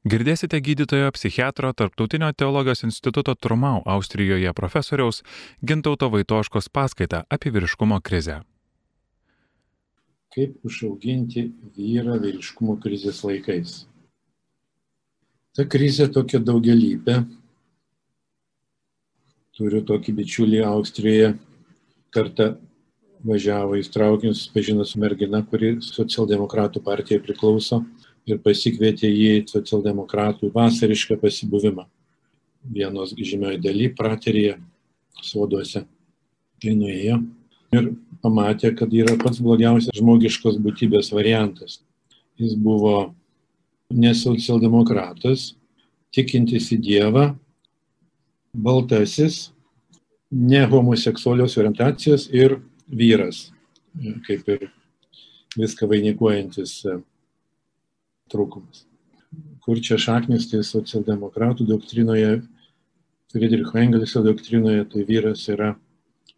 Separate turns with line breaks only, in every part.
Girdėsite gydytojo psichiatro Tarptautinio teologijos instituto Trumau Austrijoje profesoriaus Gintauto Vaitoškos paskaitą apie vyriškumo krizę.
Kaip užauginti vyrą vyriškumo krizės laikais? Ta krizė tokia daugelybė. Turiu tokį bičiulį Austrijoje, kartą važiavo į traukinius, susipažino su mergina, kuri socialdemokratų partijai priklauso ir pasikvietė jį į socialdemokratų vasarišką pasibuvimą. Vienos žymioje daly praterėje soduose. Tai nuėjo ir pamatė, kad yra pats blogiausias žmogiškos būtybės variantas. Jis buvo ne socialdemokratas, tikintis į Dievą, baltasis, ne homoseksualios orientacijos ir vyras, kaip ir viską vainikuojantis trūkumas. Kur čia šaknis, tai socialdemokratų doktrinoje, Friedricho Engelso doktrinoje, tai vyras yra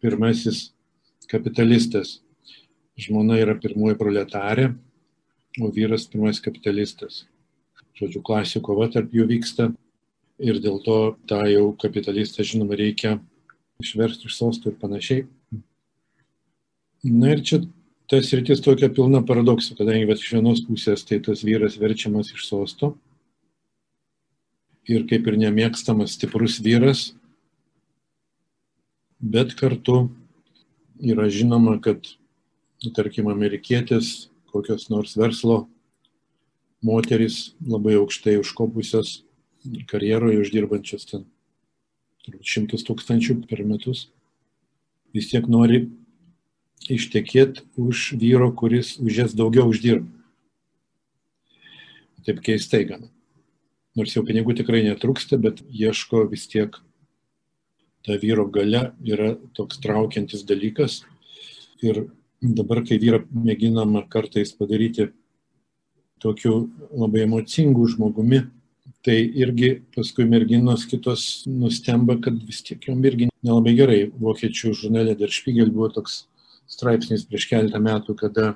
pirmasis kapitalistas. Žmona yra pirmoji proletarė, o vyras pirmasis kapitalistas. Žodžiu, klasių kova tarp jų vyksta ir dėl to tą jau kapitalistą, žinoma, reikia išversti iš sostų ir panašiai. Na ir čia tas rytis tokia pilna paradoksų, kadangi iš vienos pusės tai tas vyras verčiamas iš sosto ir kaip ir nemėgstamas stiprus vyras, bet kartu yra žinoma, kad, nu, tarkim, amerikietis, kokios nors verslo moteris labai aukštai užkopusios karjeroje uždirbančios ten šimtus tūkstančių per metus, vis tiek nori ištekėti už vyro, kuris už jas daugiau uždirba. Taip keistai gana. Nors jau pinigų tikrai netrūksta, bet ieško vis tiek ta vyro gale yra toks traukiantis dalykas. Ir dabar, kai vyrą mėginama kartais padaryti tokiu labai emocingu žmogumi, tai irgi paskui merginos kitos nustemba, kad vis tiek jom irgi nelabai gerai. Vokiečių žurnale Der Spiegel buvo toks straipsnis prieš keletą metų, kada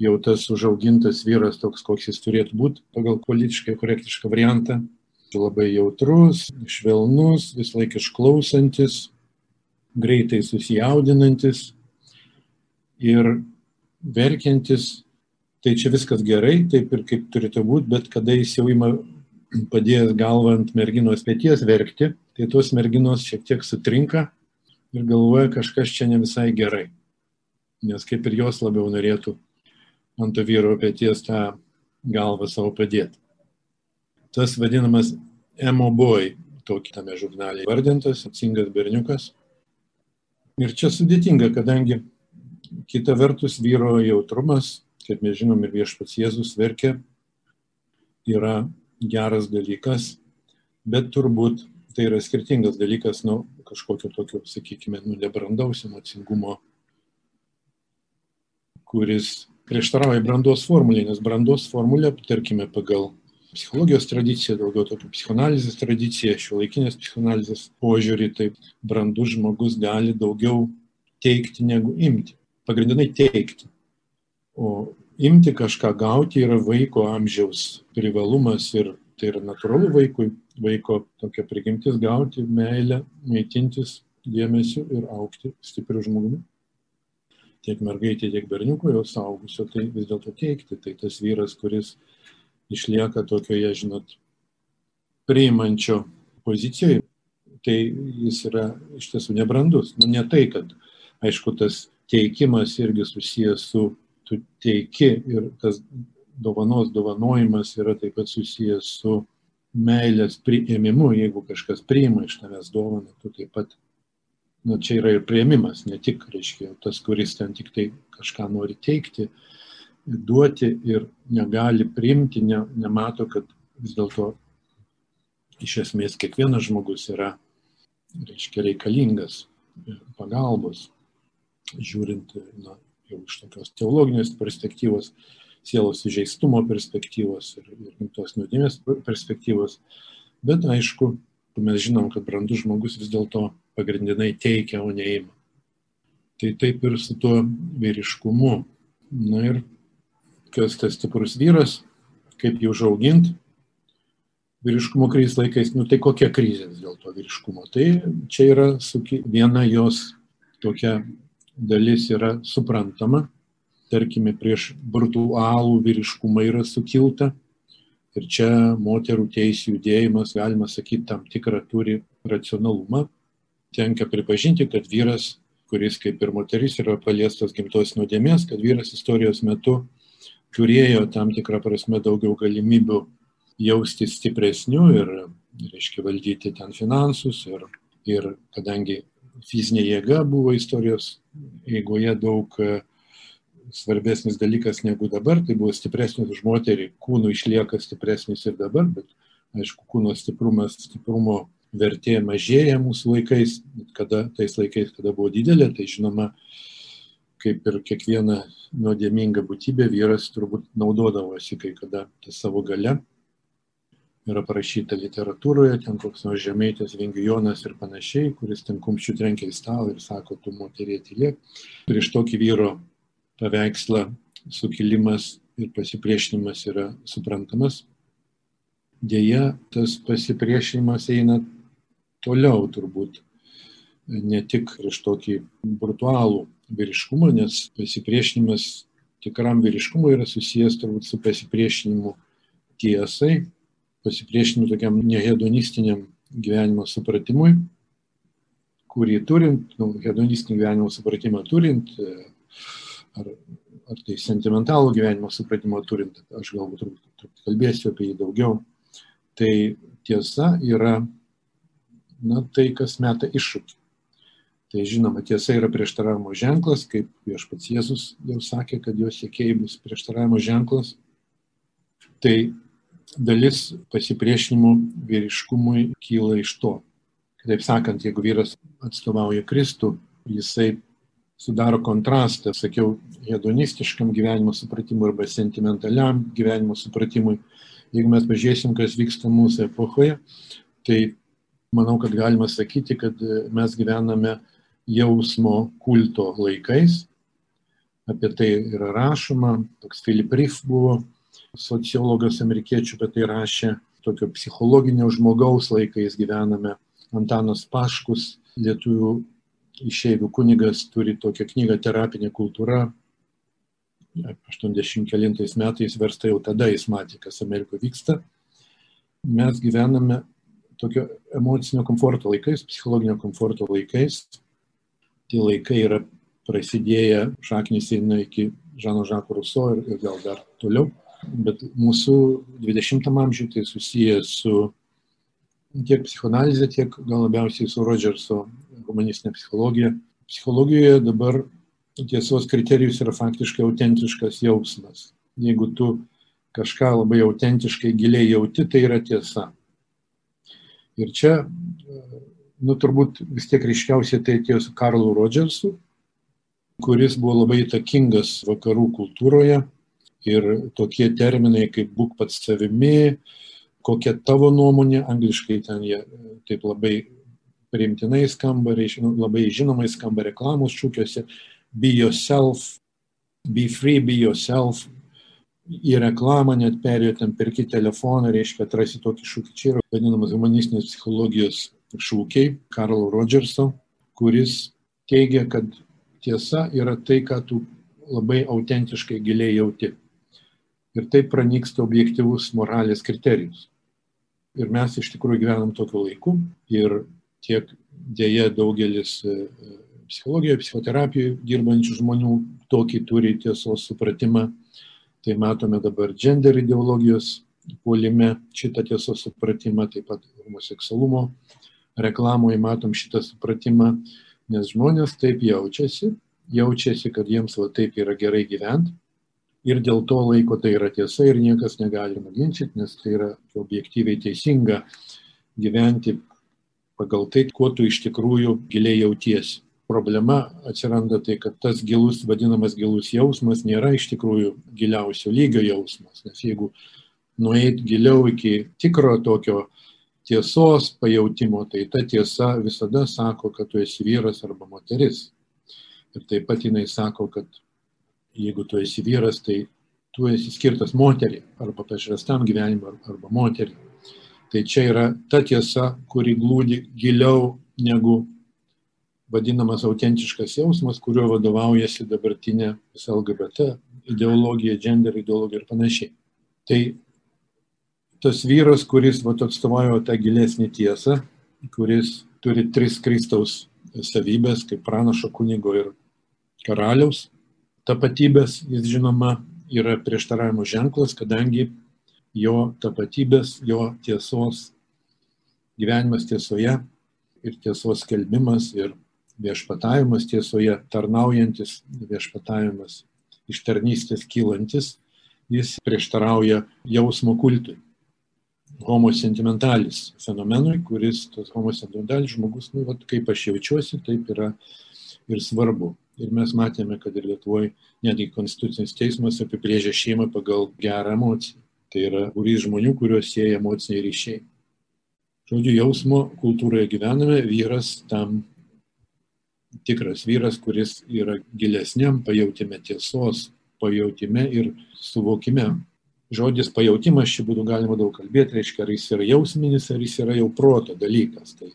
jau tas užaugintas vyras toks, koks jis turėtų būti pagal politiškai korektišką variantą, labai jautrus, švelnus, vis laik išklausantis, greitai susijaudinantis ir verkiantis. Tai čia viskas gerai, taip ir kaip turėtų būti, bet kada jis jau ima padėjęs galvą ant merginos pėties verkti, tai tos merginos šiek tiek sutrinka ir galvoja kažkas čia ne visai gerai nes kaip ir jos labiau norėtų ant to vyro pėties tą galvą savo padėti. Tas vadinamas emo boy, tokį tame žurnale vardintas, atsingas berniukas. Ir čia sudėtinga, kadangi kita vertus vyro jautrumas, kaip mes žinom ir viešpats Jėzus verkia, yra geras dalykas, bet turbūt tai yra skirtingas dalykas nuo kažkokio tokio, sakykime, nu, nebrandaus emocingumo kuris prieštarauja brandos formuliai, nes brandos formulė, tarkime, pagal psichologijos tradiciją, daugiau tokių psichoanalizės tradiciją, šiuolaikinės psichoanalizės požiūrį, tai brandus žmogus gali daugiau teikti negu imti. Pagrindinai teikti. O imti kažką gauti yra vaiko amžiaus privalumas ir tai yra natūralu vaikui, vaiko tokia prigimtis gauti meilę, maitintis dėmesiu ir aukti stipriu žmogumi tiek mergaitė, tiek berniukui, jau saugusio, tai vis dėlto teikti. Tai tas vyras, kuris išlieka tokioje, žinot, priimančio pozicijoje, tai jis yra iš tiesų nebrandus. Nu, ne tai, kad, aišku, tas teikimas irgi susijęs su tu teiki ir tas dovanos dovanojimas yra taip pat susijęs su meilės priėmimu, jeigu kažkas priima iš tavęs dovaną, tu taip pat nu, čia yra ir prieimimas, ne tik, reiškia, tas, kuris ten tik tai kažką nori teikti, duoti ir negali priimti, ne, nemato, kad vis dėlto iš esmės kiekvienas žmogus yra, reiškia, reikalingas pagalbos, žiūrint na, jau iš tokios teologinės perspektyvos, sielos įžeistumo perspektyvos ir, ir tos nuodėmės perspektyvos. Bet aišku, mes žinom, kad brandus žmogus vis dėlto pagrindinai teikia, o neima. Tai taip ir su tuo vyriškumu. Na ir kas tas stiprus vyras, kaip jį užauginti. vyriškumo krizės laikais, nu tai kokia krizė vis dėlto vyriškumo. Tai čia yra suki, viena jos tokia dalis yra suprantama, tarkime, prieš virtualų vyriškumą yra sukilta. Ir čia moterų teisų judėjimas, galima sakyti, tam tikrą turi racionalumą. Tenka pripažinti, kad vyras, kuris kaip ir moteris yra paliestas gimtos nuodėmės, kad vyras istorijos metu turėjo tam tikrą prasme daugiau galimybių jausti stipresniu ir, reiškia, valdyti ten finansus. Ir, ir kadangi fizinė jėga buvo istorijos eigoje daug svarbesnis dalykas negu dabar, tai buvo stipresnis už moterį, kūnų išlieka stipresnis ir dabar, bet aišku, kūno stiprumas, stiprumo vertė mažėja mūsų laikais, kada, tais laikais, kada buvo didelė, tai žinoma, kaip ir kiekviena nuodėminga būtybė, vyras turbūt naudodavosi kai kada tą savo gale yra parašyta literatūroje, ten koks nors žemėtės vingijonas ir panašiai, kuris ten kumščių trenkia į stalą ir sako, tu moterė tylėk. Prieš tokį vyro paveikslą sukilimas ir pasipriešinimas yra suprantamas. Deja, tas pasipriešinimas eina toliau turbūt, ne tik prieš tokį brutalų vyriškumą, nes pasipriešinimas tikram vyriškumui yra susijęs turbūt su pasipriešinimu tiesai, pasipriešinimu tokiam nehedonistiniam gyvenimo supratimui, kurį turint, nu, hedonistinį gyvenimo supratimą turint, ar, ar tai sentimentalų gyvenimo supratimą turint, aš galbūt truputį kalbėsiu apie jį daugiau, tai tiesa yra, na, tai, kas meta iššūkį. Tai žinoma, tiesa yra prieštaravimo ženklas, kaip viešpats Jėzus jau sakė, kad jos sėkėjai bus prieštaravimo ženklas. Tai dalis pasipriešinimų vyriškumui kyla iš to. Kitaip sakant, jeigu vyras atstovauja Kristų, jisai sudaro kontrastą, sakiau, hedonistiškam gyvenimo supratimui arba sentimentaliam gyvenimo supratimui. Jeigu mes pažiūrėsim, kas vyksta mūsų epochoje, tai manau, kad galima sakyti, kad mes gyvename jausmo kulto laikais. Apie tai yra rašoma, toks Philip Riff buvo sociologas amerikiečių apie tai rašė, tokio psichologinio žmogaus laikais gyvename. Antanas Paškus, lietuvių išeivių kunigas, turi tokią knygą Terapinė kultūra. 89 metais versta jau tada jis matė, kas Amerikoje vyksta. Mes gyvename tokio emocinio komforto laikais, psichologinio komforto laikais. Tie laikai yra prasidėję, šaknys eina iki Žano Žako Ruso ir, ir gal dar toliau bet mūsų 20 amžiuje tai susiję su tiek psichoanalizė, tiek gal labiausiai su Rodžerso humanistinė psichologija. Psichologijoje dabar tiesos kriterijus yra faktiškai autentiškas jausmas. Jeigu tu kažką labai autentiškai giliai jauti, tai yra tiesa. Ir čia, nu turbūt vis tiek ryškiausiai tai atėjo su Karlu Rodžersu, kuris buvo labai įtakingas vakarų kultūroje ir tokie terminai kaip būk pats savimi, kokia tavo nuomonė, angliškai ten jie taip labai priimtinai skamba, reiškia, labai žinomai skamba reklamos šūkiuose, be yourself, be free, be yourself. Į reklamą net perėjo ten perki telefoną, reiškia, atrasi tokį šūkį. Čia yra vadinamas humanistinės psichologijos šūkiai Karlo Rodžerso, kuris teigia, kad tiesa yra tai, ką tu labai autentiškai giliai jauti ir taip pranyksta objektivus moralės kriterijus. Ir mes iš tikrųjų gyvenam tokiu laiku ir tiek dėja daugelis e, psichologijoje, psichoterapijoje dirbančių žmonių tokį turi tiesos supratimą. Tai matome dabar gender ideologijos puolime šitą tiesos supratimą, taip pat homoseksualumo reklamoje matom šitą supratimą, nes žmonės taip jaučiasi, jaučiasi, kad jiems va taip yra gerai gyventi ir dėl to laiko tai yra tiesa ir niekas negali nuginčyti, nes tai yra objektyviai teisinga gyventi pagal tai, kuo tu iš tikrųjų giliai jautiesi. Problema atsiranda tai, kad tas gilus, vadinamas gilus jausmas nėra iš tikrųjų giliausio lygio jausmas, nes jeigu nueit giliau iki tikro tokio tiesos pajautimo, tai ta tiesa visada sako, kad tu esi vyras arba moteris. Ir taip pat jinai sako, kad jeigu tu esi vyras, tai tu esi skirtas moteriai arba pašvestam gyvenimui arba moteriai. Tai čia yra ta tiesa, kuri glūdi giliau negu vadinamas autentiškas jausmas, kuriuo vadovaujasi dabartinė LGBT ideologija, gender ideologija ir panašiai. Tai tas vyras, kuris vat, atstovauja tą gilesnį tiesą, kuris turi tris Kristaus savybės, kaip pranašo kunigo ir karaliaus tapatybės, jis žinoma yra prieštaravimo ženklas, kadangi jo tapatybės, jo tiesos, gyvenimas tiesoje ir tiesos skelbimas ir viešpatavimas tiesoje, tarnaujantis viešpatavimas, iš tarnystės kylantis, jis prieštarauja jausmo kultui. Homo sentimentalis fenomenui, kuris tas homo sentimentalis žmogus, nu, vat, kaip aš jaučiuosi, taip yra ir svarbu. Ir mes matėme, kad ir Lietuvoje netgi Konstitucinis teismas apibrėžia šeimą pagal gerą emociją. Tai yra būrys žmonių, kuriuos sieja emociniai ryšiai. Žodžiu, jausmo kultūroje gyvename, vyras tam tikras vyras, kuris yra gilesniam pajautime tiesos, pajautime ir suvokime. Žodis pajautimas čia būtų galima daug kalbėti, reiškia, ar jis yra jausminis, ar jis yra jau proto dalykas. Tai,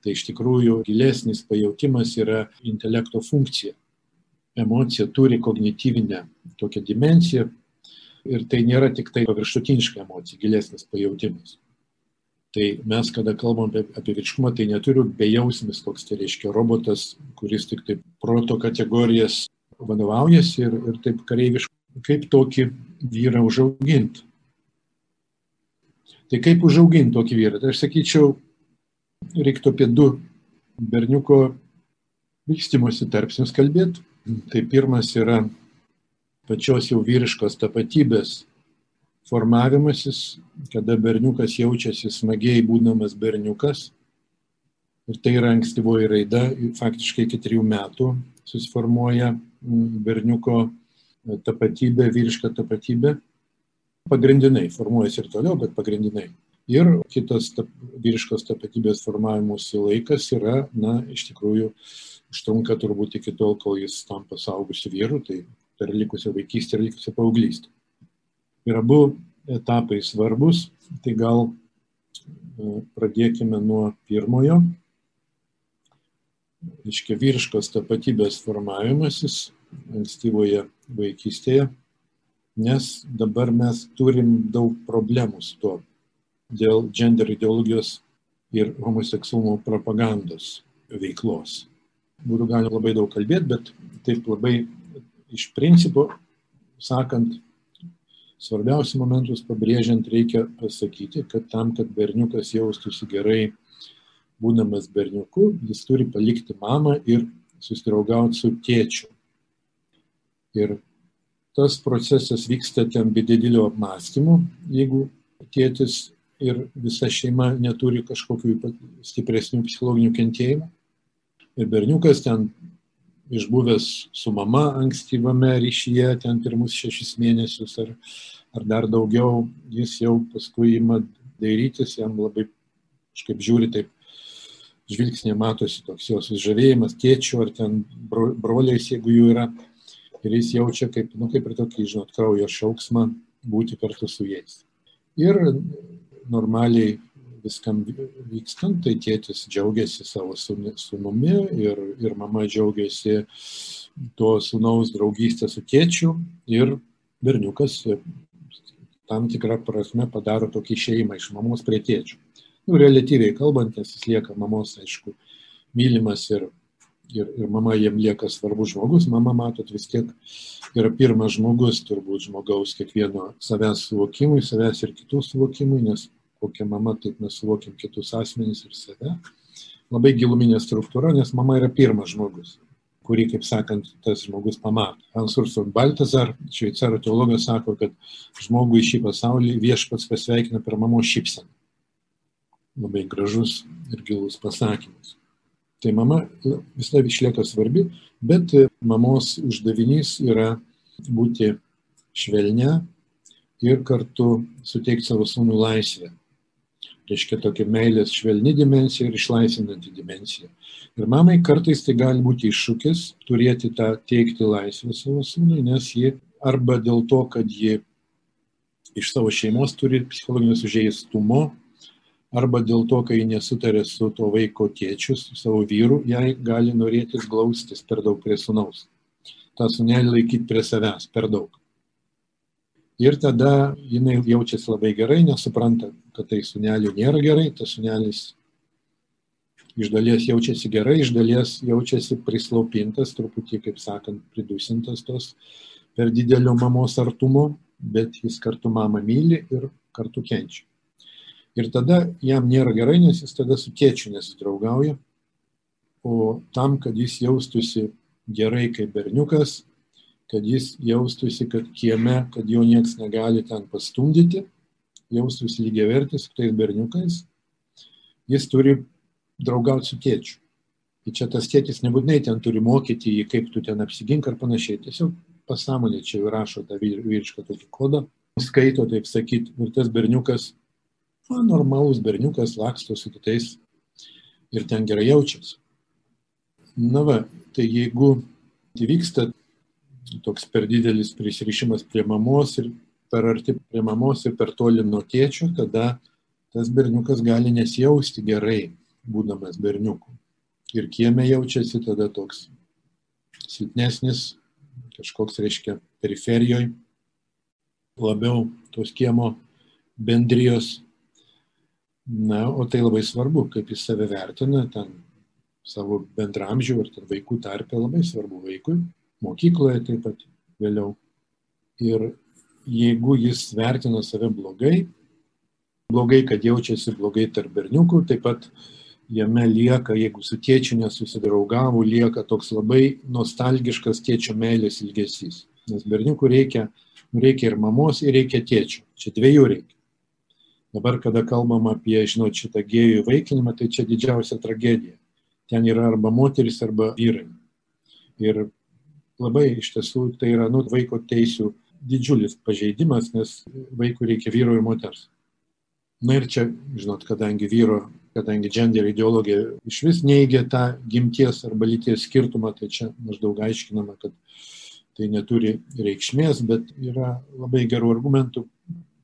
tai iš tikrųjų gilesnis pajautimas yra intelekto funkcija. Emocija turi kognityvinę tokią dimenciją ir tai nėra tik tai paviršutiniška emocija, gilesnis pajautimas. Tai mes, kada kalbam apie, apie virškumą, tai neturiu bejausmis toks, tai reiškia robotas, kuris tik taip proto kategorijas vadovaujasi ir, ir taip kareiviškai kaip tokį vyrą užauginti. Tai kaip užauginti tokį vyrą? Tai aš sakyčiau, reiktų apie du berniuko vystimosi tarpsnius kalbėti. Tai pirmas yra pačios jau vyriškos tapatybės formavimasis, kada berniukas jaučiasi smagiai būdamas berniukas. Ir tai yra ankstyvoji raida, faktiškai iki trijų metų susiformuoja berniuko tapatybė, vyriška tapatybė, pagrindinai formuojasi ir toliau, bet pagrindinai. Ir kitas tap, vyriškos tapatybės formavimuose laikas yra, na, iš tikrųjų, užtrunka turbūt iki tol, kol jis tampa saugusiu vyru, tai per likusią vaikystę ir likusią paauglystę. Ir abu etapai svarbus, tai gal e, pradėkime nuo pirmojo. Iškia vyriškos tapatybės formavimasis ankstyvoje vaikystėje, nes dabar mes turim daug problemų su tuo dėl gender ideologijos ir homoseksualumo propagandos veiklos. Būtų galima labai daug kalbėti, bet taip labai iš principo, sakant, svarbiausius momentus pabrėžiant, reikia pasakyti, kad tam, kad berniukas jaustųsi gerai, būdamas berniuku, jis turi palikti mamą ir susidraugauti su tėčiu. Ir tas procesas vyksta ten be didelio apmąstymų, jeigu tėtis ir visa šeima neturi kažkokių stipresnių psichologinių kentėjimų. Ir berniukas ten išbuvęs su mama ankstyvame ryšyje, ten pirmus šešis mėnesius ar, ar dar daugiau, jis jau paskui ima dairytis, jam labai kažkaip žiūri taip, žvilgsnė matosi toks jo sužavėjimas tėčių ar ten broliais, jeigu jų yra ir jis jaučia kaip, nu, kaip ir tokį, žinot, kraujo šauksmą būti kartu su jais. Ir normaliai viskam vykstant, tai tėtis džiaugiasi savo sunumi ir, ir mama džiaugiasi to sunaus draugystę su tėčiu ir berniukas tam tikrą prasme padaro tokį šeimą iš mamos prie tėčių. Nu, relatyviai kalbant, nes jis lieka mamos, aišku, mylimas ir ir, ir mama jiem lieka svarbus žmogus, mama matot vis tiek yra pirmas žmogus turbūt žmogaus kiekvieno savęs suvokimui, savęs ir kitų suvokimui, nes kokia mama, taip mes suvokim kitus asmenys ir save. Labai giluminė struktūra, nes mama yra pirmas žmogus kurį, kaip sakant, tas žmogus pamato. Hansurson Baltazar, šveicaro teologas, sako, kad žmogų į šį pasaulį viešpats pasveikina per mamos šypseną. Labai gražus ir gilus pasakymas. Tai mama visada išlieka svarbi, bet mamos uždavinys yra būti švelnia ir kartu suteikti savo sūnų laisvę. Reiškia tokia meilės švelni dimensija ir išlaisvinanti dimensija. Ir mamai kartais tai gali būti iššūkis turėti tą teikti laisvę savo sūnui, nes ji arba dėl to, kad ji iš savo šeimos turi psichologinio sužeistumo, arba dėl to, kai nesutarė su to vaiko tėčiu, su savo vyru, jai gali norėtis glaustis per daug prie sunaus. Ta sunelį laikyti prie savęs per daug. Ir tada jinai jaučiasi labai gerai, nesupranta, kad tai sunelių nėra gerai, tas sunelis iš dalies jaučiasi gerai, iš dalies jaučiasi prislaupintas, truputį, kaip sakant, pridusintas tos per didelio mamos artumo, bet jis kartu mamą myli ir kartu kenčia. Ir tada jam nėra gerai, nes jis tada su tėčiu nesidraugauja. O tam, kad jis jaustųsi gerai kaip berniukas, kad jis jaustųsi, kad kieme, kad jo nieks negali ten pastumdyti, jaustųsi lygiai vertis su tais berniukais, jis turi draugauti su tėčiu. Ir čia tas tėtis nebūtinai ten turi mokyti jį, kaip tu ten apsigink ar panašiai. Tiesiog pasąmonė čia įrašo tą vyrišką tokį kodą, skaito, taip sakyti, ir tas berniukas na, normalus berniukas laksto su kitais ir ten gerai jaučiasi. Na va, tai jeigu įvyksta toks per didelis prisirišimas prie mamos ir per arti prie mamos ir per toli nuo tėčio, tada tas berniukas gali nesijausti gerai, būdamas berniuku. Ir kieme jaučiasi tada toks silpnesnis, kažkoks, reiškia, periferijoje, labiau tos kiemo bendrijos Na, o tai labai svarbu, kaip jis save vertina, ten savo bendramžių ar ten vaikų tarpę labai svarbu vaikui, mokykloje taip pat vėliau. Ir jeigu jis vertina save blogai, blogai, kad jaučiasi blogai tarp berniukų, taip pat jame lieka, jeigu su tėčiu nesusidraugavo, lieka toks labai nostalgiškas tėčio meilės ilgesys. Nes berniukų reikia, reikia ir mamos, ir reikia tėčio. Čia dviejų reikia. Dabar, kada kalbam apie, žinot, šitą gėjų įvaikinimą, tai čia didžiausia tragedija. Ten yra arba moteris, arba vyrai. Ir labai iš tiesų tai yra nu, vaiko teisų didžiulis pažeidimas, nes vaikui reikia vyro ir moters. Na ir čia, žinot, kadangi vyro, kadangi gender ideologija iš vis neigia tą gimties arba lyties skirtumą, tai čia maždaug aiškinama, kad tai neturi reikšmės, bet yra labai gerų argumentų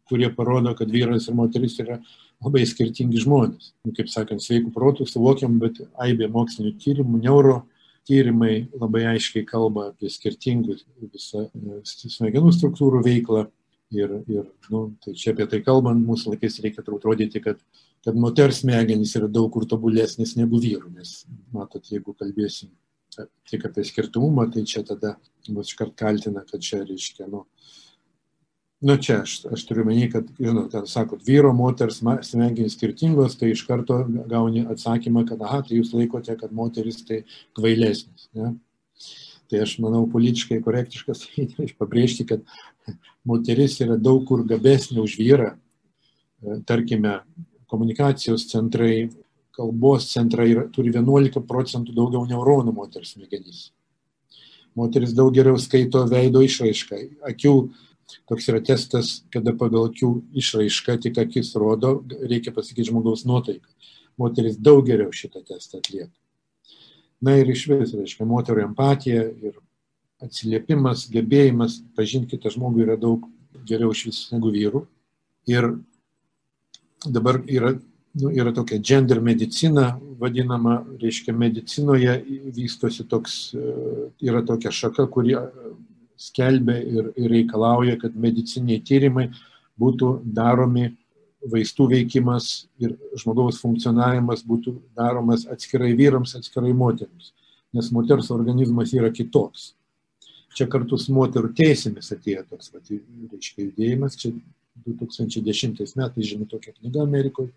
kurie parodo, kad vyras ir moteris yra labai skirtingi žmonės. Nu, kaip sakant, sveikų protų suvokiam, bet aibė mokslinių tyrimų, neuro tyrimai labai aiškiai kalba apie skirtingus visą e, smegenų struktūrų veiklą. Ir, ir nu, tai čia apie tai kalbant, mūsų laikais reikia turbūt rodyti, kad, kad moters smegenys yra daug kur tobulesnis negu vyrų, nes, matot, jeigu kalbėsim tik apie skirtumą, tai čia tada mus iškart kaltina, kad čia reiškia, nu, nu čia aš, aš turiu menį, kad, žinot, kad sakot, vyro, moters smegenys skirtingos, tai iš karto gauni atsakymą, kad, aha, tai jūs laikote, kad moteris tai kvailesnis. Ne? Tai aš manau, politiškai korektiškas, tai pabrėžti, kad moteris yra daug kur gabesnė už vyrą. Tarkime, komunikacijos centrai, kalbos centrai turi 11 procentų daugiau neuronų moters smegenys. Moteris daug geriau skaito veido išraišką, akių Toks yra testas, kada pagal akių išraišką tik akis rodo, reikia pasakyti žmogaus nuotaiką. Moteris daug geriau šitą testą atlieka. Na ir iš vis, reiškia, moterų empatija ir atsiliepimas, gebėjimas pažinti kitą žmogų yra daug geriau iš vis negu vyrų. Ir dabar yra, nu, yra tokia gender medicina, vadinama, reiškia, medicinoje vystosi toks, yra tokia šaka, kuri skelbia ir, ir reikalauja, kad mediciniai tyrimai būtų daromi, vaistų veikimas ir žmogaus funkcionavimas būtų daromas atskirai vyrams, atskirai moteriams, nes moters organizmas yra kitoks. Čia kartu su moterų teisėmis atėjo toks, va, reiškia, judėjimas, čia 2010 metais žinoma tokia knyga Amerikoje,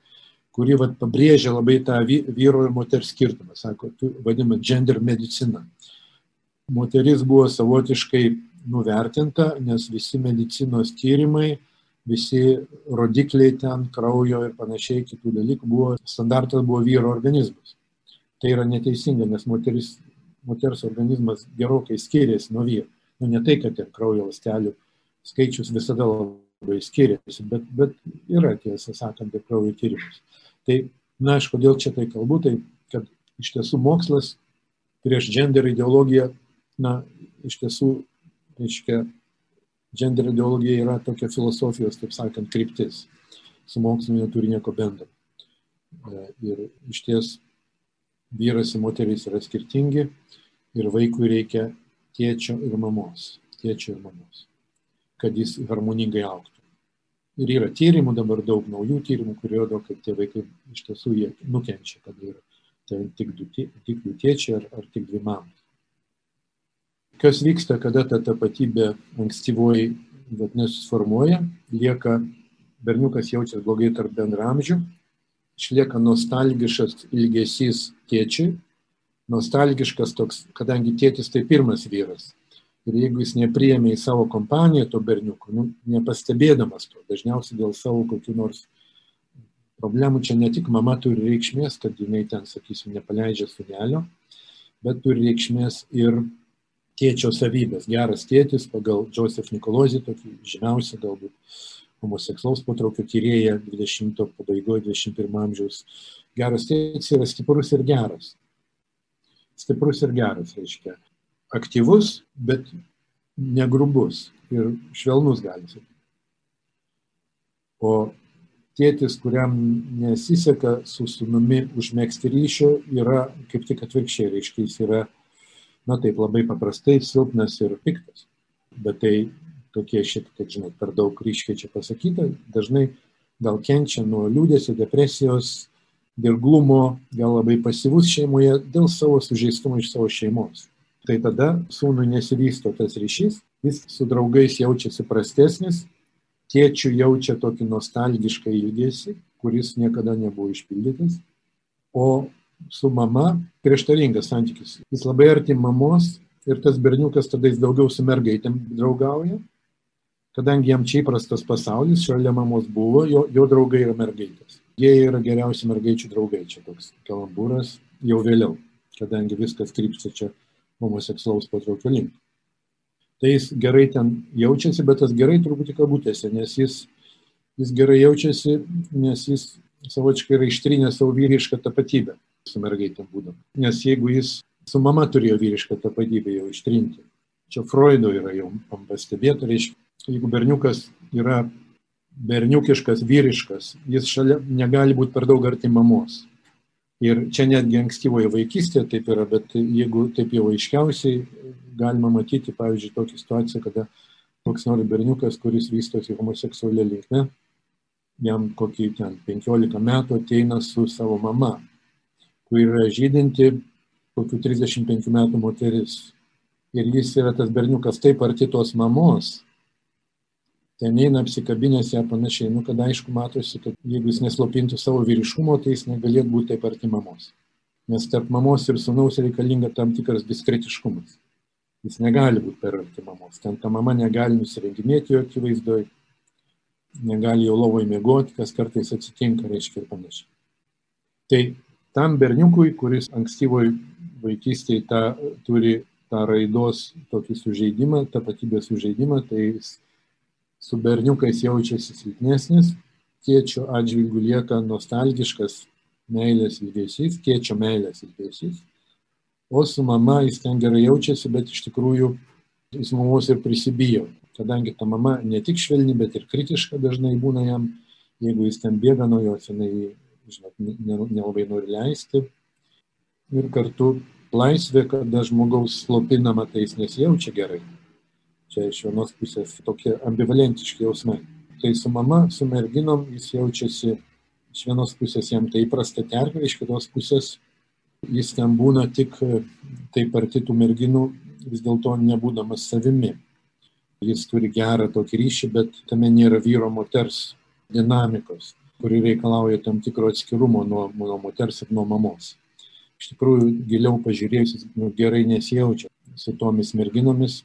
kuri vat, pabrėžia labai tą vyro ir moters skirtumą, sako, vadinama gender medicina. Moteris buvo savotiškai nuvertinta, nes visi medicinos tyrimai, visi rodikliai ten, kraujo ir panašiai kitų dalykų buvo, standartas buvo vyro organizmas. Tai yra neteisinga, nes moteris, moters organizmas gerokai skiriasi nuo vyro. Nu, ne tai, kad ir kraujo lastelių skaičius visada labai skiriasi, bet, bet yra tiesą sakant apie kraujo tyrimus. Tai, na, aš kodėl čia tai kalbu, tai kad iš tiesų mokslas prieš gender ideologiją, na, iš tiesų reiškia, gender ideologija yra tokia filosofijos, taip sakant, kryptis. Su mokslu neturi nieko bendro. Ir iš ties vyras ir moteris yra skirtingi ir vaikui reikia tėčio ir mamos, tėčio ir mamos, kad jis harmoningai auktų. Ir yra tyrimų dabar daug naujų tyrimų, kurie rodo, kad tie vaikai iš tiesų jie nukenčia, kad yra tai tik, du, tik jų tėčiai ar, ar tik dvi mamos. Kas vyksta, kada ta tapatybė ankstyvoji nesusiformuoja, lieka berniukas jaučiasi blogai tarp bendramžių, išlieka nostalgiškas ilgesys tėčiui, nostalgiškas toks, kadangi tėtis tai pirmas vyras. Ir jeigu jis nepriėmė į savo kompaniją to berniuko, nu, nepastebėdamas to, dažniausiai dėl savo kokių nors problemų, čia ne tik mama turi reikšmės, kad jinai ten, sakysim, nepaleidžia sunelio, bet turi reikšmės ir tėčio savybės. Geras tėtis pagal Joseph Nikolozį, tokį žymiausią galbūt homoseksualaus potraukio tyrėją 20 pabaigoje, 21 amžiaus. Geras tėtis yra stiprus ir geras. Stiprus ir geras, reiškia. Aktyvus, bet negrubus ir švelnus gali sakyti. O tėtis, kuriam nesiseka su sunumi užmėgsti ryšio, yra kaip tik atvirkščiai, reiškia, jis yra, na taip, labai paprastai silpnas ir piktas. Bet tai tokie šiek tiek, žinot, per daug ryškiai čia pasakyta, dažnai gal kenčia nuo liūdėsio, depresijos, dirglumo, gal labai pasyvus šeimoje dėl savo sužeistumo iš savo šeimos. Tai tada sūnui nesivysto tas ryšys, jis su draugais jaučiasi prastesnis, tėčių jaučia tokį nostalgišką ilgesį, kuris niekada nebuvo išpildytas, o su mama prieštaringas santykis. Jis labai arti mamos ir tas berniukas tada jis daugiau su mergaitėm draugauja, kadangi jam čia įprastas pasaulis, šalia mamos buvo, jo, jo draugai yra mergaitės. Jie yra geriausi mergaičių draugai, čia toks kalambūras jau vėliau, kadangi viskas krypsta čia homoseksualaus patraukio link. Tai jis gerai ten jaučiasi, bet tas gerai truputį kabutėse, nes jis, jis gerai jaučiasi, nes jis savočiai yra ištrinę savo vyrišką tapatybę su mergaitėm būdam. Nes jeigu jis su mama turėjo vyrišką tapatybę jau ištrinti, čia Freudo yra jau pastebėta, reiškia, jeigu berniukas yra berniukiškas, vyriškas, jis šalia negali būti per daug arti mamos. Ir čia netgi ankstyvoje vaikystėje taip yra, bet jeigu taip jau aiškiausiai galima matyti, pavyzdžiui, tokią situaciją, kada koks nori berniukas, kuris vystosi homoseksualia linkme, jam kokį ten 15 metų ateina su savo mama, kuri yra žydinti, kokių 35 metų moteris. Ir jis yra tas berniukas taip arti tos mamos, ten eina apsikabinęs ją panašiai, nu, kad aišku matosi, kad jeigu jis neslopintų savo vyriškumo, tai jis negalėtų būti taip arti mamos. Nes tarp mamos ir sunaus reikalinga tam tikras diskretiškumas. Jis negali būti per arti mamos. Ten ta mama negali nusirenginėti jo akivaizdoj, negali jo lovoje mėgoti, kas kartais atsitinka, reiškia ir panašiai. Tai tam berniukui, kuris ankstyvoj vaikystėje ta, turi tą raidos tokį sužeidimą, tapatybės sužeidimą, tai su berniukais jaučiasi silpnesnis, tėčio atžvilgių lieka nostalgiškas meilės ilgesys, tėčio meilės ilgesys, o su mama jis ten gerai jaučiasi, bet iš tikrųjų jis mamos ir prisibijo, kadangi ta mama ne tik švelni, bet ir kritiška dažnai būna jam, jeigu jis ten bėga nuo jos, jinai, žinot, nelabai nori leisti. Ir kartu laisvė, kada žmogaus slopinama, tai jis nesijaučia gerai. Čia iš vienos pusės tokie ambivalentiški jausmai. Tai su mama, su merginom jis jaučiasi, iš vienos pusės jam tai įprasta terpė, iš kitos pusės jis ten būna tik taip arti tų merginų, vis dėlto nebūdamas savimi. Jis turi gerą tokį ryšį, bet tame nėra vyro moters dinamikos, kuri reikalauja tam tikro atskirumo nuo, nuo moters ir nuo mamos. Iš tikrųjų, giliau pažiūrėjus, nu, gerai nesijaučia su tomis merginomis,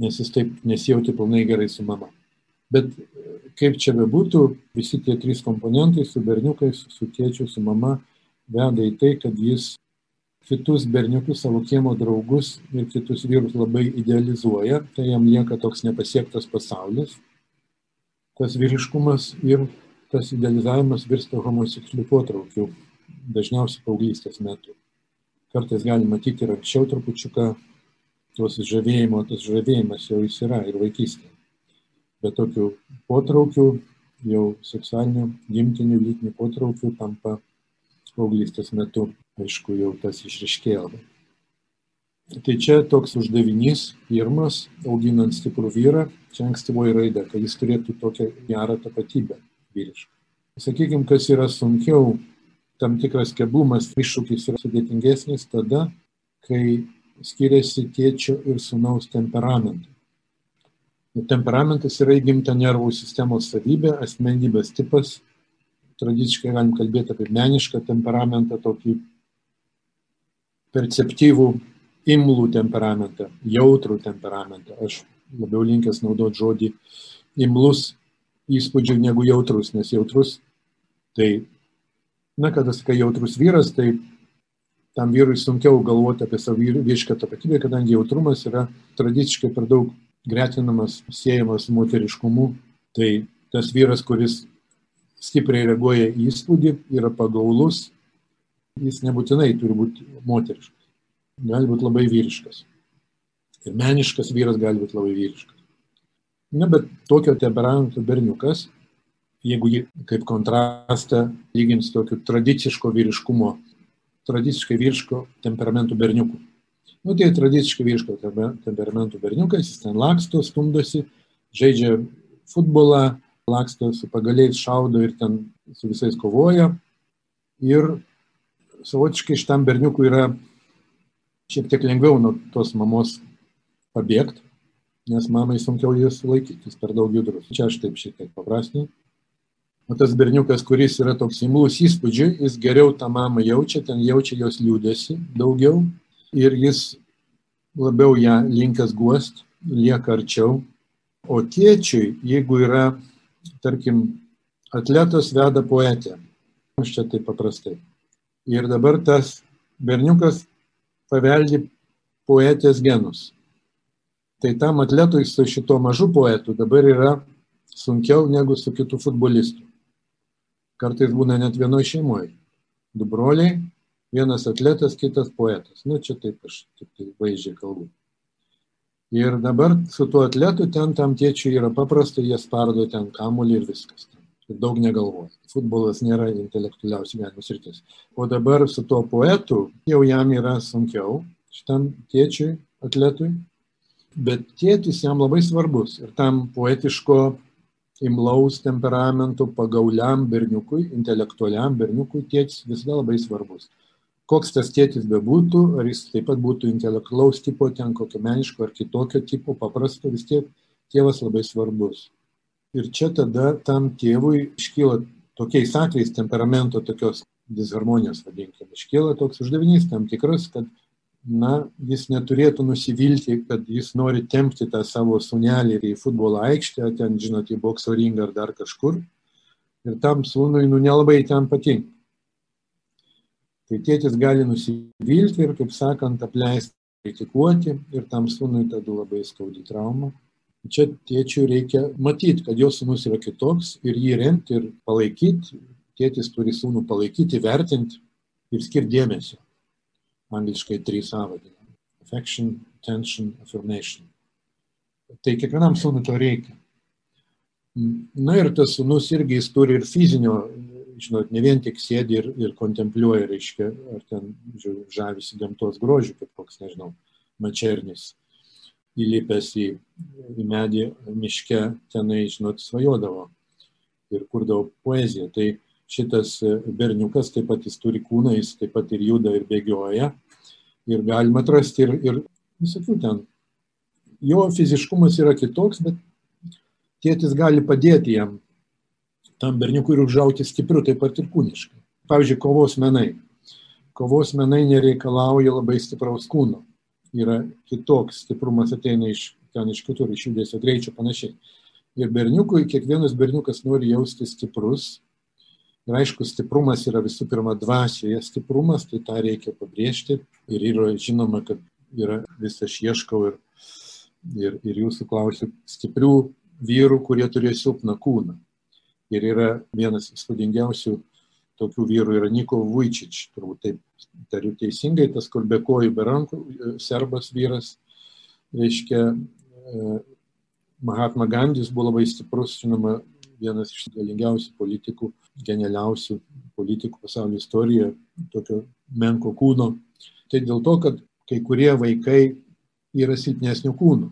nes jis taip nesijauti pilnai gerai su mama. Bet kaip čia bebūtų, visi tie trys komponentai su berniukais, su tėčiu, su mama veda į tai, kad jis kitus berniukus, savo kiemo draugus ir kitus vyrus labai idealizuoja, tai jam lieka toks nepasiektas pasaulis, tas vyriškumas ir tas idealizavimas virsta homoseksualiu potraukiu, dažniausiai paauglystės metu. Kartais galima matyti ir anksčiau trupučiuką tuos žavėjimo, tas žavėjimas jau jis yra ir vaikystėje. Bet tokių potraukių, jau seksualinių, gimtinių, lytinių potraukių tampa paauglystės metu, aišku, jau tas išriškėjo. Tai čia toks uždavinys, pirmas, auginant stiprų vyrą, čia ankstyvoji raida, kad jis turėtų tokią gerą tapatybę vyrišką. Sakykime, kas yra sunkiau, tam tikras keblumas, iššūkis yra sudėtingesnis tada, kai skiriasi tėčio ir sunaus temperamentai. Temperamentas yra įgimta nervų sistemos savybė, asmenybės tipas. Tradiciškai galim kalbėti apie menišką temperamentą, tokį perceptyvų, imlų temperamentą, jautrų temperamentą. Aš labiau linkęs naudoti žodį imlus įspūdžių negu jautrus, nes jautrus tai, na, kada sakai jautrus vyras, tai tam vyrui sunkiau galvoti apie savo vyrišką tapatybę, kadangi jautrumas yra tradiciškai per daug gretinamas, siejamas su moteriškumu. Tai tas vyras, kuris stipriai reaguoja į įspūdį, yra pagaulus, jis nebūtinai turi būti moteriškas. Gali būti labai vyriškas. Ir meniškas vyras gali būti labai vyriškas. Na, bet tokio temperamento berniukas, jeigu jį kaip kontrastą lygins tokiu tradiciško vyriškumo, tradiciškai vyriško temperamentų berniukų. Nu, tai tradiciškai vyriško temperamentų berniukas, jis ten laksto, stumdosi, žaidžia futbolą, laksto su pagaliais, šaudo ir ten su visais kovoja. Ir savotiškai šitam berniukui yra šiek tiek lengviau nuo tos mamos pabėgti, nes mamai sunkiau jis sulaikyti, jis per daug judrus. Čia aš taip šiek tiek paprastinau. O tas berniukas, kuris yra toks imlus įspūdžiui, jis geriau tą mamą jaučia, ten jaučia jos liūdėsi daugiau ir jis labiau ją linkęs guost, lieka arčiau. O tėčiui, jeigu yra, tarkim, atletas veda poetę, aš čia taip paprastai. Ir dabar tas berniukas paveldi poetės genus tai tam atletui su šito mažu poetu dabar yra sunkiau negu su kitu futbolistu. Kartais būna net vienoje šeimoje. Du broliai, vienas atletas, kitas poetas. Nu, čia taip aš tik tai vaizdžiai kalbu. Ir dabar su tuo atletu ten tam tėčiui yra paprasta, jie spardo ten kamuolį ir viskas. Ir daug negalvoja. Futbolas nėra intelektualiausias gyvenimo sritis. O dabar su tuo poetu jau jam yra sunkiau, šitam tėčiui, atletui, bet tėtis jam labai svarbus ir tam poetiško imlaus temperamento pagauliam berniukui, intelektualiam berniukui tėtis visada labai svarbus. Koks tas tėtis bebūtų, ar jis taip pat būtų intelektualaus tipo, ten kokio meniško ar kitokio tipo, paprasto, vis tiek tėvas labai svarbus. Ir čia tada tam tėvui iškyla tokiais atvejais temperamento tokios disharmonijos, vadinkime, iškyla toks uždavinys tam tikras, kad na, jis neturėtų nusivilti, kad jis nori tempti tą savo sunelį į futbolo aikštę, ten, žinot, į bokso ringą ar dar kažkur. Ir tam sūnui, nu, nelabai ten patinka. Tai tėtis gali nusivilti ir, kaip sakant, apleisti, kritikuoti ir tam sūnui tada labai skaudi trauma. Čia tėčiui reikia matyti, kad jo sūnus yra kitoks ir jį remti ir palaikyti. Tėtis turi sūnų palaikyti, vertinti ir skirti dėmesio angliškai 3A vadinama. Affection, tension, affirmation. Tai kiekvienam sūnui to reikia. Na ir tas sūnus irgi jis turi ir fizinio, žinot, ne vien tik sėdi ir, ir kontempliuoja, reiškia, ar ten žiūrė, žavisi gamtos grožiu, kaip koks, nežinau, mačernis, įlipęs į, į medį miške, tenai, žinot, svajodavo ir kurdavo poeziją. Tai šitas e, berniukas taip pat jis turi kūną, jis taip pat ir juda ir bėgioja. Ir galima atrasti ir, ir visokių ten. Jo fiziškumas yra kitoks, bet tėtis gali padėti jam, tam berniukui ir užauti stipriu, taip pat ir kūniškai. Pavyzdžiui, kovos menai. Kovos menai nereikalauja labai stipraus kūno. Yra kitoks stiprumas ateina iš ten iš kitur, iš judesio greičio panašiai. Ir berniukui, kiekvienas berniukas nori jausti stiprus, Ir aišku, stiprumas yra visų pirma dvasioje stiprumas, tai tą reikia pabrėžti. Ir yra žinoma, kad yra vis aš ieškau ir, ir, ir jūsų klausiu stiprių vyrų, kurie turėjo silpną kūną. Ir yra vienas įspūdingiausių tokių vyrų yra Niko Vujčič, turbūt taip tariu teisingai, tas kur be kojų, be rankų, serbas vyras, reiškia, Mahatma Gandis buvo labai stiprus, žinoma, vienas iš galingiausių politikų, genialiausių politikų pasaulio istorijoje, tokio menko kūno. Tai dėl to, kad kai kurie vaikai yra silpnesnių kūnų.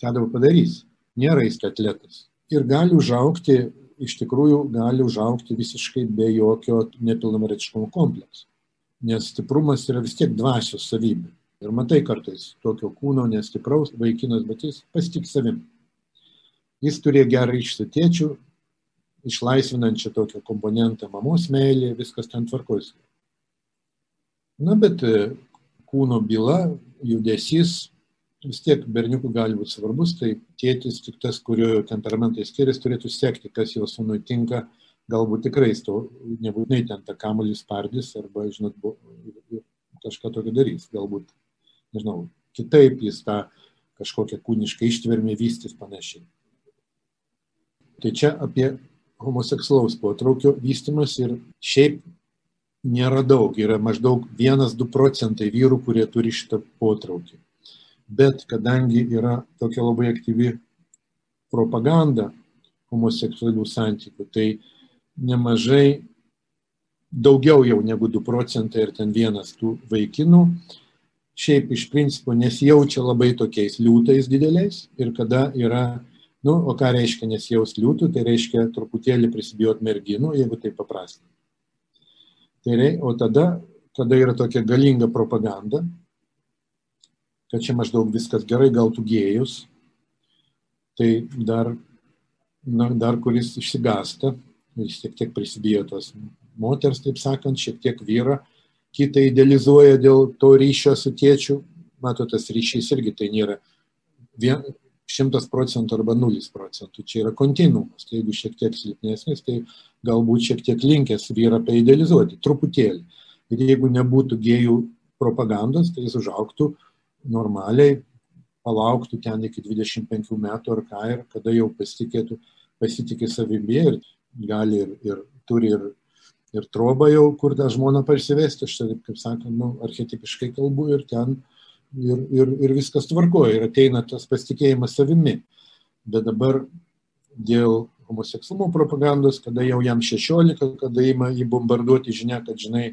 Ką dabar padarys? Nėra jis atletas. Ir gali užaukti, iš tikrųjų gali užaukti visiškai be jokio nepilnamaretiškumo komplekso. Nes stiprumas yra vis tiek dvasios savybė. Ir matai kartais tokio kūno nestipraus vaikinas, bet jis pasitik savim. Jis turėjo gerą ryšį tėčių, išlaisvinančią tokią komponentą mamos meilė, viskas ten tvarkosi. Na, bet e, kūno byla, judesys, vis tiek berniukų gali būti svarbus, tai tėtis, tik tas, kurio temperamentai skiriasi, turėtų sekti, kas jo sūnui tinka, galbūt tikrai jis to nebūtinai ten tą kamuolį spardys arba, žinot, kažką tokio darys, galbūt nežinau, kitaip jis tą kažkokią kūnišką ištvermę vystys panašiai. Tai čia apie homoseksualaus potraukio vystimas ir šiaip nėra daug, yra maždaug 1-2 procentai vyrų, kurie turi šitą potraukį. Bet kadangi yra tokia labai aktyvi propaganda homoseksualių santykių, tai nemažai, daugiau jau negu 2 procentai ir ten vienas tų vaikinų šiaip iš principo nesijaučia labai tokiais liūtais dideliais ir kada yra, nu, o ką reiškia nesijaus liūtų, tai reiškia truputėlį prisibijot merginų, jeigu tai paprastai. Tai rei, o tada, kada yra tokia galinga propaganda, kad čia maždaug viskas gerai, gal tu gėjus, tai dar, na, dar kuris išsigasta, jis šiek tiek prisibijo tos moters, taip sakant, šiek tiek vyrą, kitą idealizuoja dėl to ryšio su tėčiu. Matot, tas ryšys irgi tai nėra šimtas procentų arba nulis procentų. Čia yra kontinuumas. Tai jeigu šiek tiek silpnesnis, tai galbūt šiek tiek linkęs vyrą paidealizuoti, truputėlį. Ir jeigu nebūtų gėjų propagandos, tai jis užauktų normaliai, palauktų ten iki 25 metų ar ką ir kada jau pasitikėtų, pasitikė savimi ir gali ir, ir turi ir ir trobą jau, kur tą žmoną parsivesti, aš taip, kaip sakant, nu, archetipiškai kalbu ir ten ir, ir, ir viskas tvarkoja ir ateina tas pasitikėjimas savimi. Bet dabar dėl homoseksualumo propagandos, kada jau jam 16, kada įma jį bombarduoti žinia, kad žinai,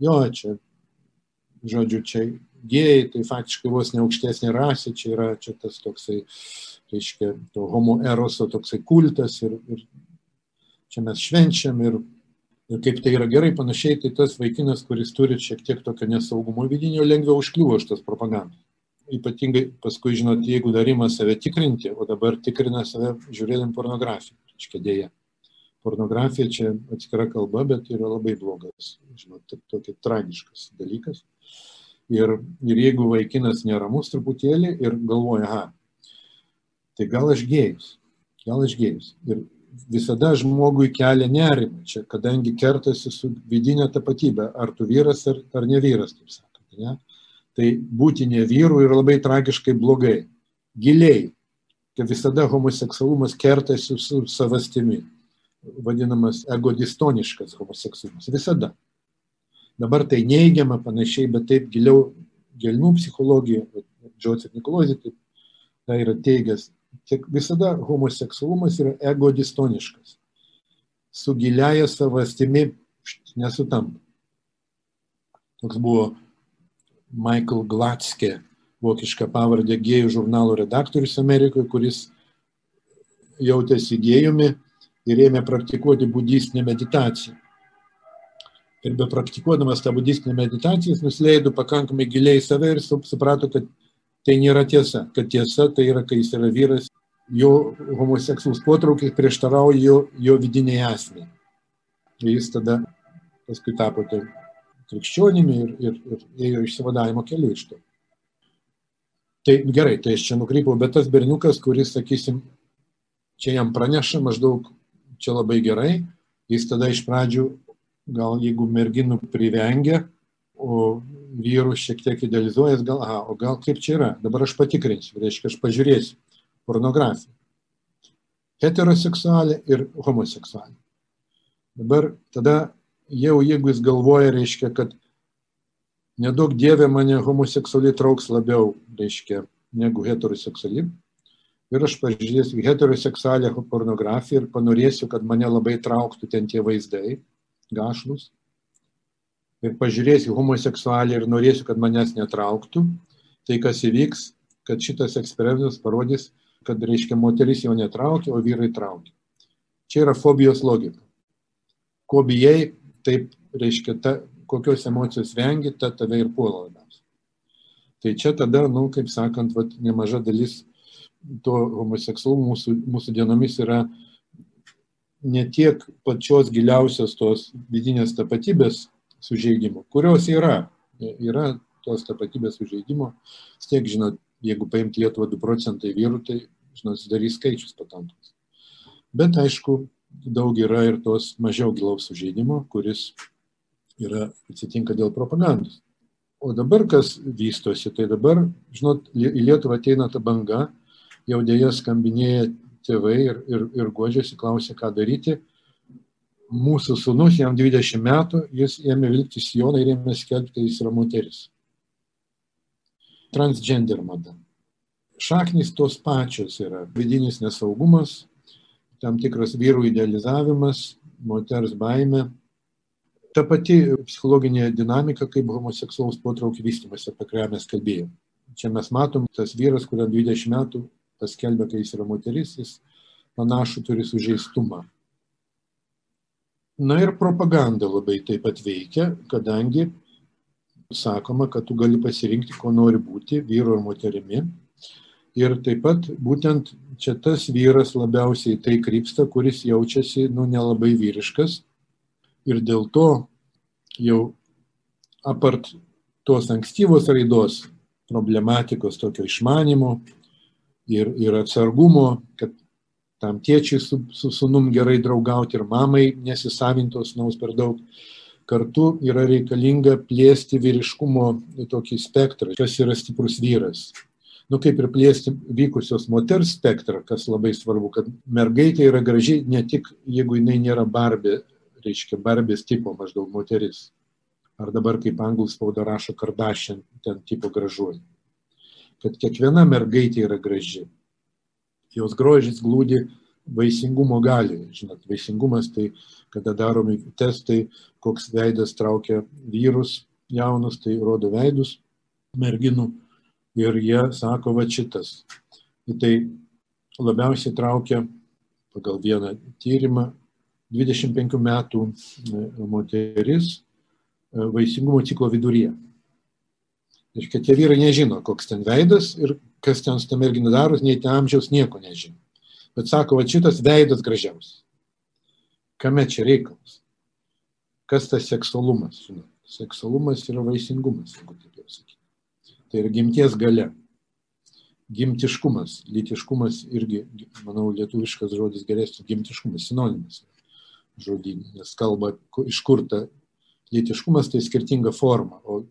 jo, čia, žodžiu, čia gėjai, tai faktiškai vos ne aukštesnė rasė, čia yra čia tas toksai, reiškia, to homo eroso toksai kultas ir, ir čia mes švenčiam ir ir kaip tai yra gerai, panašiai, tai tas vaikinas, kuris turi šiek tiek tokio nesaugumo vidinio, lengviau užkliuvo šitas propagandas. Ypatingai paskui, žinot, jeigu dar ima save tikrinti, o dabar tikrina save žiūrėdami pornografiją, reiškia dėja. Pornografija čia atskira kalba, bet yra labai blogas, žinot, tokia tragiškas dalykas. Ir, ir jeigu vaikinas neramus truputėlį ir galvoja, aha, tai gal aš gėjus, gal aš gėjus. Ir visada žmogui kelia nerimą čia, kadangi kertasi su vidinė tapatybė, ar tu vyras ar, ar ne vyras, kaip sakot. Ne? Tai būti ne vyru yra labai tragiškai blogai. Giliai, kad visada homoseksualumas kertasi su savastimi. Vadinamas egodistoniškas homoseksualumas. Visada. Dabar tai neigiama panašiai, bet taip giliau, gelmių psichologija, Džozef Nikolozė tai yra teigęs, visada homoseksualumas yra egodistoniškas. Su giliaja savastimi nesutampa. Toks buvo Michael Glatske, vokiška pavardė gėjų žurnalo redaktorius Amerikoje, kuris jautėsi gėjumi ir ėmė praktikuoti budistinę meditaciją. Ir be praktikuodamas tą budistinę meditaciją jis nusileido pakankamai giliai į save ir suprato, kad tai nėra tiesa, kad tiesa tai yra, kai jis yra vyras, jo homoseksualus potraukis prieštarauja jo, jo vidiniai esmė. Ir jis tada paskui tapo tai krikščionimi ir, ir, ir ėjo išsivadavimo keliu iš to. Tai gerai, tai aš čia nukrypau, bet tas berniukas, kuris, sakysim, čia jam praneša maždaug čia labai gerai, jis tada iš pradžių, gal jeigu merginų privengia, o vyrų šiek tiek idealizuojas, gal, aha, o gal kaip čia yra, dabar aš patikrinsiu, reiškia, aš pažiūrėsiu pornografiją. Heteroseksualė ir homoseksualė. Dabar tada jau jeigu jis galvoja, reiškia, kad nedaug dievė mane homoseksualiai trauks labiau, reiškia, negu heteroseksuali, ir aš pažiūrėsiu heteroseksualią pornografiją ir panorėsiu, kad mane labai trauktų ten tie vaizdai, gašlus, pažiūrėsiu homoseksualią ir norėsiu, kad manęs netrauktų, tai kas įvyks, kad šitas eksperimentas parodys, kad, reiškia, moteris jau netraukia, o vyrai traukia. Čia yra fobijos logika. Ko bijai, taip, reiškia, ta, kokios emocijos vengi, ta tave ir puola labiausiai. Tai čia tada, nu, kaip sakant, vat, nemaža dalis to homoseksualumo mūsų, mūsų dienomis yra ne tiek pačios giliausios tos vidinės tapatybės sužeidimo, kurios yra, yra tos tapatybės sužeidimo, tiek, žinot, jeigu paimti Lietuvą 2 procentai vyrų, tai, žinot, sudarys skaičius pakankamas. Bet aišku, daug yra ir tos mažiau gilaus sužeidimo, kuris yra atsitinka dėl propagandos. O dabar kas vystosi, tai dabar, žinot, į Lietuvą ateina ta banga, jau dėja skambinėja tėvai ir, ir, ir godžiasi, klausia, ką daryti. Mūsų sunus, jam 20 metų, jis ėmė vilkti sijoną ir ėmė skelbti, kad jis yra moteris. Transgender mada. Šaknys tos pačios yra. Vidinis nesaugumas, tam tikras vyrų idealizavimas, moters baime, ta pati psichologinė dinamika kaip homoseksualaus potraukio vystymas, apie kurią mes kalbėjome. Čia mes matom, tas vyras, kuriam 20 metų paskelbė, kai jis yra moteris, jis panašu turi sužeistumą. Na ir propaganda labai taip pat veikia, kadangi sakoma, kad tu gali pasirinkti, ko nori būti, vyru ar moterimi. Ir taip pat būtent čia tas vyras labiausiai tai krypsta, kuris jaučiasi, nu, nelabai vyriškas, ir dėl to jau apart tos ankstyvos raidos problematikos tokio išmanimo ir, ir atsargumo, kad tam tėčiui su, su sunum gerai draugauti ir mamai nesisavintos naus per daug, kartu yra reikalinga plėsti vyriškumo tokį spektrą, kas yra stiprus vyras. Nu, kaip ir plėsti vykusios moters spektrą, kas labai svarbu, kad mergaitė yra graži ne tik, jeigu jinai nėra barbė reiškia barbės tipo maždaug moteris. Ar dabar kaip anglų spauda rašo Kardashian, ten tipo gražuoji. Kad kiekviena mergaitė yra graži. Jos grožis glūdi vaisingumo galioje. Žinot, vaisingumas tai, kada daromi testai, koks veidas traukia vyrus jaunus, tai rodo veidus merginų ir jie sako, va šitas. Tai labiausiai traukia pagal vieną tyrimą 25 metų e, moteris e, vaisingumo ciklo viduryje. Reiškia, tie vyrai nežino, koks ten veidas ir kas ten su tam mergina daros, nei ten amžiaus nieko nežino. Bet sako, va šitas veidas gražiausias. Kame čia reikalas? Kas tas seksualumas? Žinot? Seksualumas yra vaisingumas, jeigu taip jau sakyti. Tai yra gimties gale. Gimtiškumas, lytiškumas irgi, manau, lietuviškas žodis geresnis, gimtiškumas, sinonimas žodynė, nes kalba iš kur ta lytiškumas tai skirtinga forma, o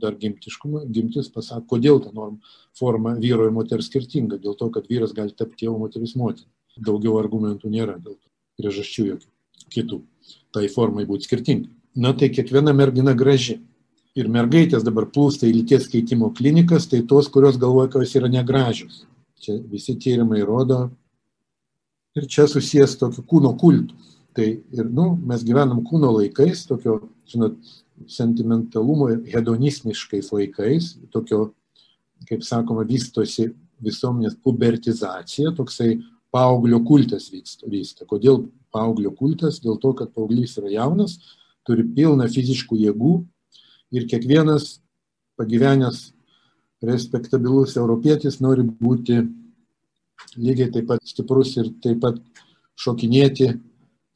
dar gimtiškumas, gimtis pasako, kodėl ta norma, forma vyro ir moters skirtinga, dėl to, kad vyras gali tapti tėvu, moteris motina. Daugiau argumentų nėra dėl to, priežasčių jokių kitų. Tai formai būti skirtingai. Na tai kiekviena mergina graži. Ir mergaitės dabar plūsta į lyties keitimo klinikas, tai tos, kurios galvoja, kad jos yra negražios. Čia visi tyrimai rodo. Ir čia susijęs tokiu kūno kultu Tai ir, nu, mes gyvenam kūno laikais, tokio, žinot, sentimentalumo ir hedonistiniškais laikais, tokio, kaip sakoma, vystosi visuomenės pubertizacija, toksai paauglio kultas vyksta. vyksta. Kodėl paauglio kultas? Dėl to, kad paauglys yra jaunas, turi pilną fiziškų jėgų ir kiekvienas pagyvenęs respektabilus europietis nori būti lygiai taip pat stiprus ir taip pat šokinėti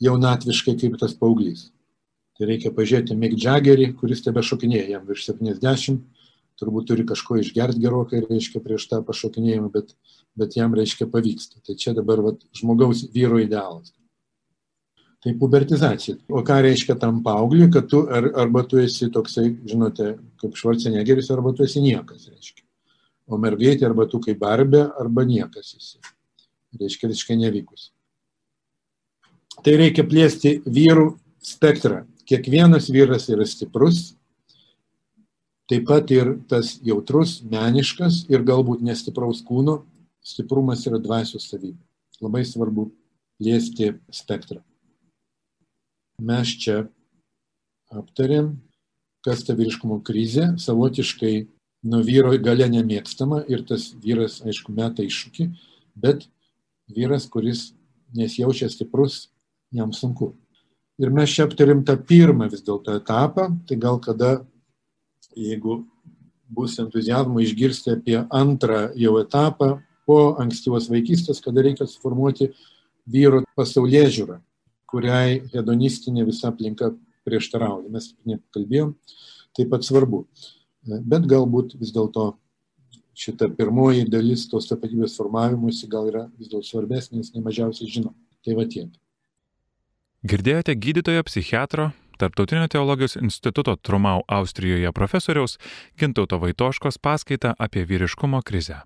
jaunatviškai kaip tas paauglys. Tai reikia pažiūrėti Mick Jaggerį, kuris tebe šokinėja, jam virš 70, turbūt turi kažko išgerti gerokai, reiškia, prieš tą pašokinėjimą, bet, bet jam, reiškia, pavyksta. Tai čia dabar vat, žmogaus vyro idealas. Tai pubertizacija. O ką reiškia tam paaugliui, kad tu ar, arba tu esi toksai, žinote, kaip Švarcenegeris, arba tu esi niekas, reiškia. O mergaitė arba tu kaip barbė, arba niekas esi. Reiškia, visiškai nevykus. Tai reikia plėsti vyrų spektrą. Kiekvienas vyras yra stiprus, taip pat ir tas jautrus, meniškas ir galbūt nestipraus kūno stiprumas yra dvasios savybė. Labai svarbu liesti spektrą. Mes čia aptarėm, kas ta vyriškumo krizė, savotiškai nuo vyro galia nemėgstama ir tas vyras, aišku, meta iššūkį, bet vyras, kuris nesijaučia stiprus, jam sunku. Ir mes čia aptarim tą pirmą vis dėlto etapą, tai gal kada, jeigu bus entuzijazmo išgirsti apie antrą jau etapą po ankstyvos vaikystės, kada reikia suformuoti vyro pasaulyje žiūrą, kuriai hedonistinė visa aplinka prieštarauja. Mes nekalbėjom, taip pat svarbu. Bet galbūt vis dėlto šita pirmoji dalis tos tapatybės formavimuisi gal yra vis dėlto svarbesnė, nes nemažiausiai žinom. Tai va tiek.
Girdėjote gydytojo psichiatro, Tarptautinio teologijos instituto Trumau Austrijoje profesoriaus Gintauto Vaitoškos paskaitą apie vyriškumo krizę.